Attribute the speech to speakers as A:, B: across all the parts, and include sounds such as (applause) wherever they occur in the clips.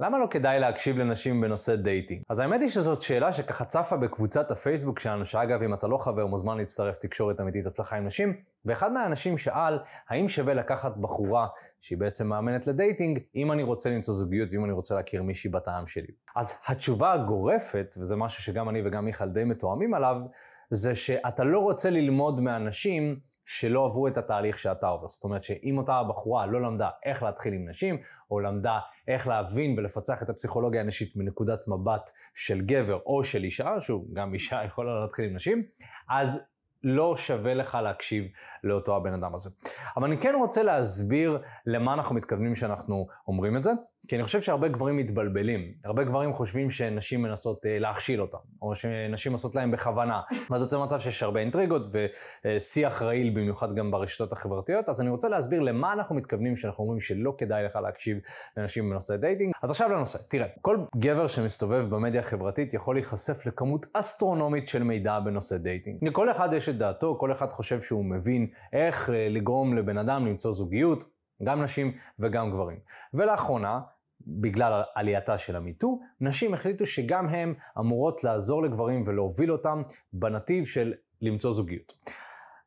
A: למה לא כדאי להקשיב לנשים בנושא dating? אז האמת היא שזאת שאלה שככה צפה בקבוצת הפייסבוק שלנו, שאגב, אם אתה לא חבר, מוזמן להצטרף תקשורת אמיתית הצלחה עם נשים, ואחד מהאנשים שאל, האם שווה לקחת בחורה שהיא בעצם מאמנת ל dating, אם אני רוצה למצוא זוגיות ואם אני רוצה להכיר מישהי בטעם שלי. אז התשובה הגורפת, וזה משהו שגם אני וגם מיכל די מתואמים עליו, זה שאתה לא רוצה ללמוד מאנשים שלא עברו את התהליך שאתה עובר. זאת אומרת שאם אותה בחורה לא למדה איך להתחיל עם נשים, או למדה איך להבין ולפצח את הפסיכולוגיה הנשית מנקודת מבט של גבר או של אישה, שהוא גם אישה (laughs) יכולה להתחיל עם נשים, אז לא שווה לך להקשיב לאותו הבן אדם הזה. אבל אני כן רוצה להסביר למה אנחנו מתכוונים שאנחנו אומרים את זה. כי אני חושב שהרבה גברים מתבלבלים. הרבה גברים חושבים שנשים מנסות uh, להכשיל אותם, או שנשים עושות להם בכוונה. ואז יוצא מצב שיש הרבה אינטריגות ושיח רעיל, במיוחד גם ברשתות החברתיות. אז אני רוצה להסביר למה אנחנו מתכוונים כשאנחנו אומרים שלא כדאי לך להקשיב לנשים בנושא dating. אז עכשיו לנושא. תראה, כל גבר שמסתובב במדיה החברתית יכול להיחשף לכמות אסטרונומית של מידע בנושא dating. לכל אחד יש את דעתו, כל אחד חושב שהוא מבין איך אה, לגרום לבן אדם למצוא זוגיות. גם נשים וגם גברים. ולאחרונה, בגלל עלייתה של המיטו, נשים החליטו שגם הן אמורות לעזור לגברים ולהוביל אותם בנתיב של למצוא זוגיות.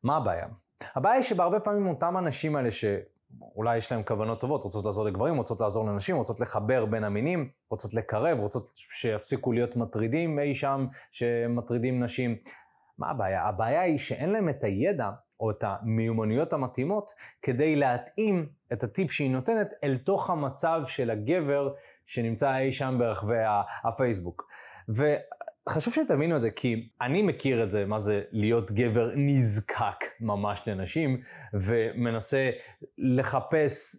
A: מה הבעיה? הבעיה היא שבהרבה פעמים אותם הנשים האלה שאולי יש להם כוונות טובות, רוצות לעזור לגברים, רוצות לעזור לנשים, רוצות לחבר בין המינים, רוצות לקרב, רוצות שיפסיקו להיות מטרידים אי שם שמטרידים נשים. מה הבעיה? הבעיה היא שאין להם את הידע או את המיומנויות המתאימות כדי להתאים את הטיפ שהיא נותנת אל תוך המצב של הגבר שנמצא אי שם ברחבי הפייסבוק. וחשוב שתבינו את זה, כי אני מכיר את זה, מה זה להיות גבר נזקק ממש לנשים, ומנסה לחפש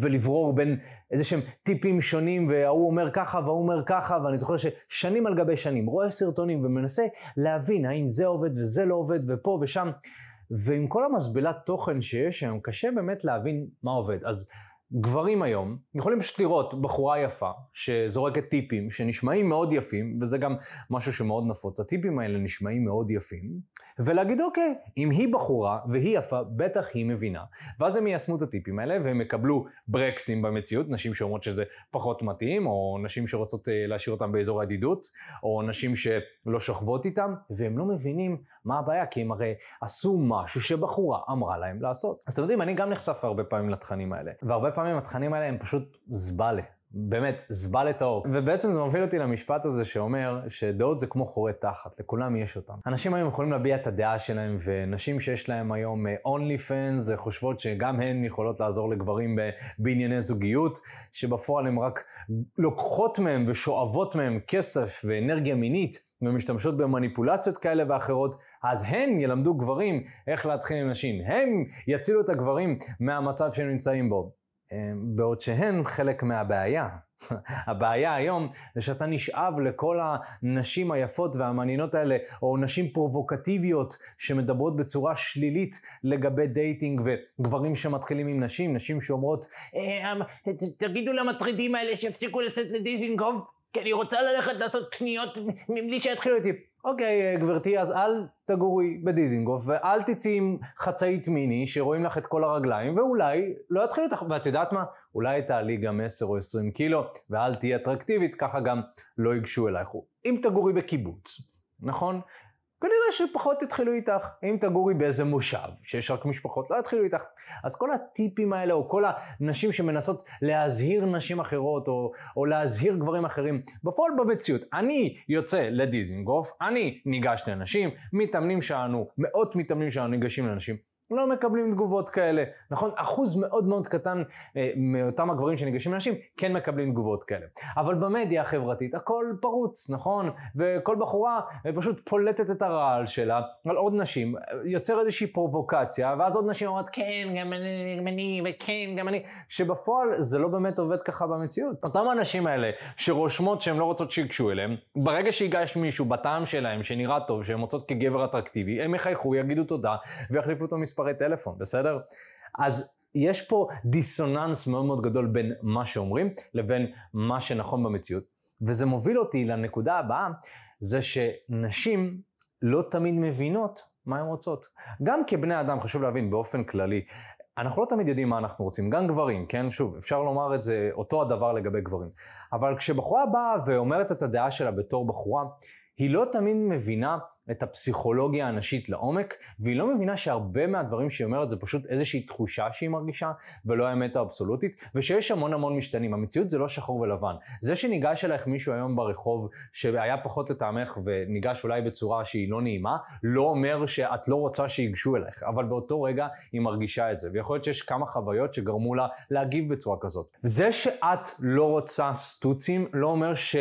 A: ולברור בין איזה שהם טיפים שונים, וההוא אומר ככה וההוא אומר ככה, ואני זוכר ששנים על גבי שנים רואה סרטונים ומנסה להבין האם זה עובד וזה לא עובד ופה ושם. ועם כל המסבילת תוכן שיש היום, קשה באמת להבין מה עובד. אז גברים היום יכולים פשוט לראות בחורה יפה שזורקת טיפים שנשמעים מאוד יפים, וזה גם משהו שמאוד נפוץ, הטיפים האלה נשמעים מאוד יפים, ולהגיד אוקיי, אם היא בחורה והיא יפה, בטח היא מבינה. ואז הם יישמו את הטיפים האלה והם יקבלו ברקסים במציאות, נשים שאומרות שזה פחות מתאים, או נשים שרוצות אה, להשאיר אותם באזור הידידות, או נשים שלא שוכבות איתם, והם לא מבינים מה הבעיה, כי הם הרי עשו משהו שבחורה אמרה להם לעשות. אז אתם יודעים, אני גם נחשף הרבה פעמים לתכנים האלה, והרבה פעמים התכנים האלה הם פשוט זבלה. באמת, זבל את האור. ובעצם זה מוביל אותי למשפט הזה שאומר שדעות זה כמו חורי תחת, לכולם יש אותם. אנשים היום יכולים להביע את הדעה שלהם, ונשים שיש להם היום אונלי uh, פנס, חושבות שגם הן יכולות לעזור לגברים בענייני זוגיות, שבפועל הן רק לוקחות מהם ושואבות מהם כסף ואנרגיה מינית, ומשתמשות במניפולציות כאלה ואחרות, אז הן ילמדו גברים איך להתחיל עם נשים. הם יצילו את הגברים מהמצב שהם נמצאים בו. אמ, בעוד שהן חלק מהבעיה. (laughs) הבעיה היום זה שאתה נשאב לכל הנשים היפות והמעניינות האלה, או נשים פרובוקטיביות שמדברות בצורה שלילית לגבי dating וגברים שמתחילים עם נשים, נשים שאומרות, אמ, תגידו למטרידים האלה שיפסיקו לצאת לדיזינגוף, כי אני רוצה ללכת לעשות קניות מבלי שיתחילו איתי. אוקיי, גברתי, אז אל תגורי בדיזינגוף ואל תצאי עם חצאית מיני שרואים לך את כל הרגליים ואולי לא יתחיל איתך, ואת יודעת מה? אולי תעלי גם 10 או 20 קילו ואל תהיי אטרקטיבית, ככה גם לא ייגשו אלייך. אם תגורי בקיבוץ, נכון? כנראה שפחות יתחילו איתך. אם תגורי באיזה מושב, שיש רק משפחות, לא יתחילו איתך. אז כל הטיפים האלה, או כל הנשים שמנסות להזהיר נשים אחרות, או, או להזהיר גברים אחרים, בפועל במציאות, אני יוצא לדיזינגוף, אני ניגש לנשים, מתאמנים שלנו, מאות מתאמנים שלנו ניגשים לנשים. לא מקבלים תגובות כאלה, נכון? אחוז מאוד מאוד קטן אה, מאותם הגברים שניגשים לנשים כן מקבלים תגובות כאלה. אבל במדיה החברתית הכל פרוץ, נכון? וכל בחורה אה, פשוט פולטת את הרעל שלה על עוד נשים, יוצר איזושהי פרובוקציה, ואז עוד נשים אומרות כן, גם אני, גם אני, וכן, גם אני, שבפועל זה לא באמת עובד ככה במציאות. אותם האנשים האלה שרושמות שהן לא רוצות שיגשו אליהם, ברגע שיגש מישהו בטעם שלהם שנראה טוב, שהן מוצאות כגבר אטרקטיבי, הם יחייכו, יגידו תודה, ויחליפו אותו מספר מספרי טלפון, בסדר? אז יש פה דיסוננס מאוד מאוד גדול בין מה שאומרים לבין מה שנכון במציאות. וזה מוביל אותי לנקודה הבאה, זה שנשים לא תמיד מבינות מה הן רוצות. גם כבני אדם, חשוב להבין באופן כללי, אנחנו לא תמיד יודעים מה אנחנו רוצים, גם גברים, כן? שוב, אפשר לומר את זה אותו הדבר לגבי גברים. אבל כשבחורה באה ואומרת את הדעה שלה בתור בחורה, היא לא תמיד מבינה את הפסיכולוגיה הנשית לעומק, והיא לא מבינה שהרבה מהדברים שהיא אומרת זה פשוט איזושהי תחושה שהיא מרגישה, ולא האמת האבסולוטית, ושיש המון המון משתנים. המציאות זה לא שחור ולבן. זה שניגש אלייך מישהו היום ברחוב, שהיה פחות לטעמך וניגש אולי בצורה שהיא לא נעימה, לא אומר שאת לא רוצה שיגשו אלייך, אבל באותו רגע היא מרגישה את זה, ויכול להיות שיש כמה חוויות שגרמו לה להגיב בצורה כזאת. זה שאת לא רוצה סטוצים, לא אומר ש...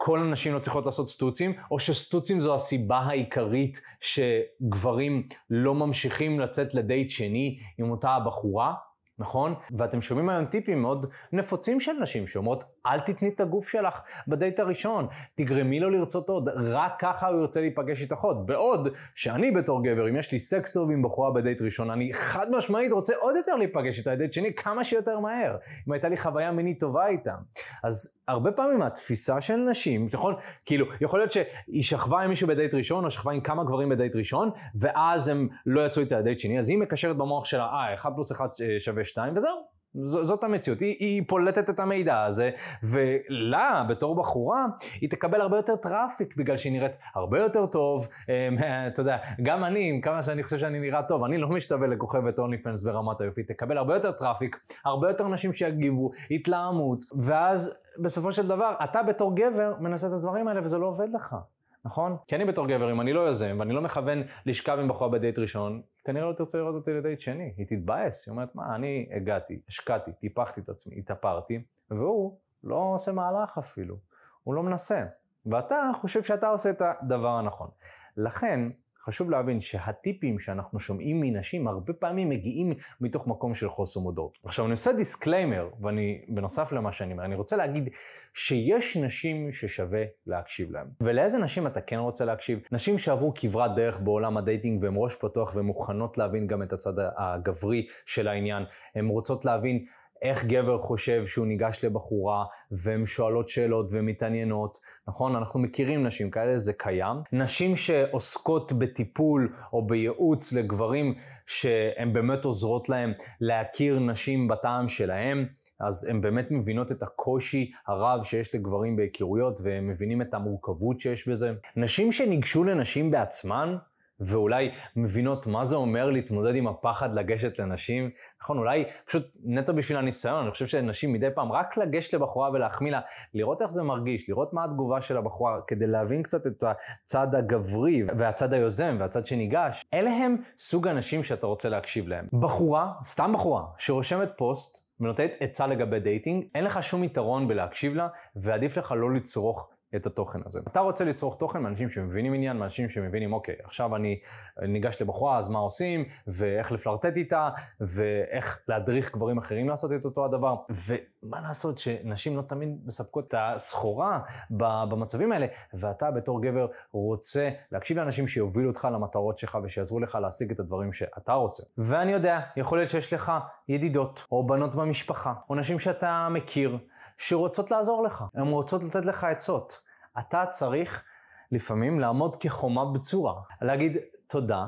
A: כל הנשים לא צריכות לעשות סטוצים, או שסטוצים זו הסיבה העיקרית שגברים לא ממשיכים לצאת לדייט שני עם אותה הבחורה, נכון? ואתם שומעים היום טיפים מאוד נפוצים של נשים שאומרות, אל תתני את הגוף שלך בדייט הראשון, תגרמי לו לרצות עוד, רק ככה הוא ירצה להיפגש איתך עוד. בעוד שאני בתור גבר, אם יש לי סקס טוב עם בחורה בדייט ראשון, אני חד משמעית רוצה עוד יותר להיפגש איתה בדייט שני כמה שיותר מהר, אם הייתה לי חוויה מינית טובה איתה. אז הרבה פעמים התפיסה של נשים, נכון? כאילו, יכול להיות שהיא שכבה עם מישהו בדייט ראשון, או שכבה עם כמה גברים בדייט ראשון, ואז הם לא יצאו איתה לדייט שני, אז היא מקשרת במוח שלה, אה, 1 פלוס 1 אה, שווה 2, וזהו. ז, זאת המציאות, היא, היא פולטת את המידע הזה, ולה, בתור בחורה, היא תקבל הרבה יותר traffic, בגלל שהיא נראית הרבה יותר טוב. (laughs) אתה יודע, גם אני, עם כמה שאני חושב שאני נראה טוב, אני לא משתווה לכוכבת OnlyFans ברמת היופי, תקבל הרבה יותר traffic, הרבה יותר נשים שיגיבו, התלהמות, ואז בסופו של דבר, אתה בתור גבר מנסה את הדברים האלה וזה לא עובד לך. נכון? כי אני בתור גבר, אם אני לא יוזם ואני לא מכוון לשכב עם בחורה בדייט ראשון, כנראה לא תרצה לראות אותי לדייט שני. היא תתבאס, היא אומרת, מה, אני הגעתי, השקעתי, טיפחתי את עצמי, התאפרתי, והוא לא עושה מהלך אפילו, הוא לא מנסה. ואתה חושב שאתה עושה את הדבר הנכון. לכן, חשוב להבין שהטיפים שאנחנו שומעים מנשים הרבה פעמים מגיעים מתוך מקום של חוסר מודעות. עכשיו אני עושה disclaimer, ואני, בנוסף למה שאני אומר, אני רוצה להגיד שיש נשים ששווה להקשיב להן. ולאיזה נשים אתה כן רוצה להקשיב? נשים שעברו כברת דרך בעולם הדייטינג והן ראש פתוח ומוכנות להבין גם את הצד הגברי של העניין. הן רוצות להבין איך גבר חושב שהוא ניגש לבחורה, והן שואלות שאלות ומתעניינות, נכון? אנחנו מכירים נשים כאלה, זה קיים. נשים שעוסקות בטיפול או בייעוץ לגברים שהן באמת עוזרות להם להכיר נשים בטעם שלהם. אז הן באמת מבינות את הקושי הרב שיש לגברים בהיכרויות, והם מבינים את המורכבות שיש בזה. נשים שניגשו לנשים בעצמן, ואולי מבינות מה זה אומר להתמודד עם הפחד לגשת לנשים. נכון, אולי פשוט נטו בשביל הניסיון, אני חושב שנשים מדי פעם רק לגשת לבחורה ולהחמיא לה, לראות איך זה מרגיש, לראות מה התגובה של הבחורה, כדי להבין קצת את הצד הגברי והצד היוזם והצד שניגש. אלה הם סוג האנשים שאתה רוצה להקשיב להם. בחורה, סתם בחורה, שרושמת פוסט ונותנת עצה לגבי דייטינג, אין לך שום יתרון בלהקשיב לה, ועדיף לך לא לצרוך את התוכן הזה. אתה רוצה לצרוך תוכן מאנשים שמבינים עניין, מאנשים שמבינים, אוקיי, עכשיו אני ניגש לבחורה, אז מה עושים, ואיך לפלרטט איתה, ואיך להדריך גברים אחרים לעשות את אותו הדבר. ומה לעשות שנשים לא תמיד מספקות את הסחורה במצבים האלה, ואתה בתור גבר רוצה להקשיב לאנשים שיובילו אותך למטרות שלך ושיעזרו לך להשיג את הדברים שאתה רוצה. ואני יודע, יכול להיות שיש לך ידידות, או בנות במשפחה, או נשים שאתה מכיר. שרוצות לעזור לך, הן רוצות לתת לך עצות. אתה צריך לפעמים לעמוד כחומה בצורה, להגיד תודה,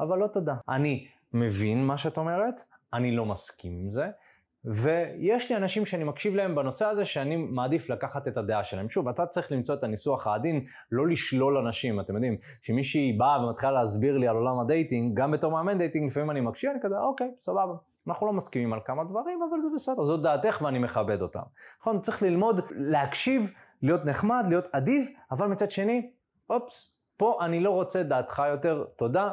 A: אבל לא תודה. אני מבין מה שאת אומרת, אני לא מסכים עם זה, ויש לי אנשים שאני מקשיב להם בנושא הזה שאני מעדיף לקחת את הדעה שלהם. שוב, אתה צריך למצוא את הניסוח העדין, לא לשלול אנשים. אתם יודעים, כשמישהי באה ומתחילה להסביר לי על עולם הדייטינג, גם בתור מאמן דייטינג, לפעמים אני מקשיב, אני כזה, אוקיי, סבבה. אנחנו לא מסכימים על כמה דברים, אבל זה בסדר, זאת דעתך ואני מכבד אותם. נכון? צריך ללמוד להקשיב, להיות נחמד, להיות אדיב, אבל מצד שני, אופס, פה אני לא רוצה דעתך יותר, תודה,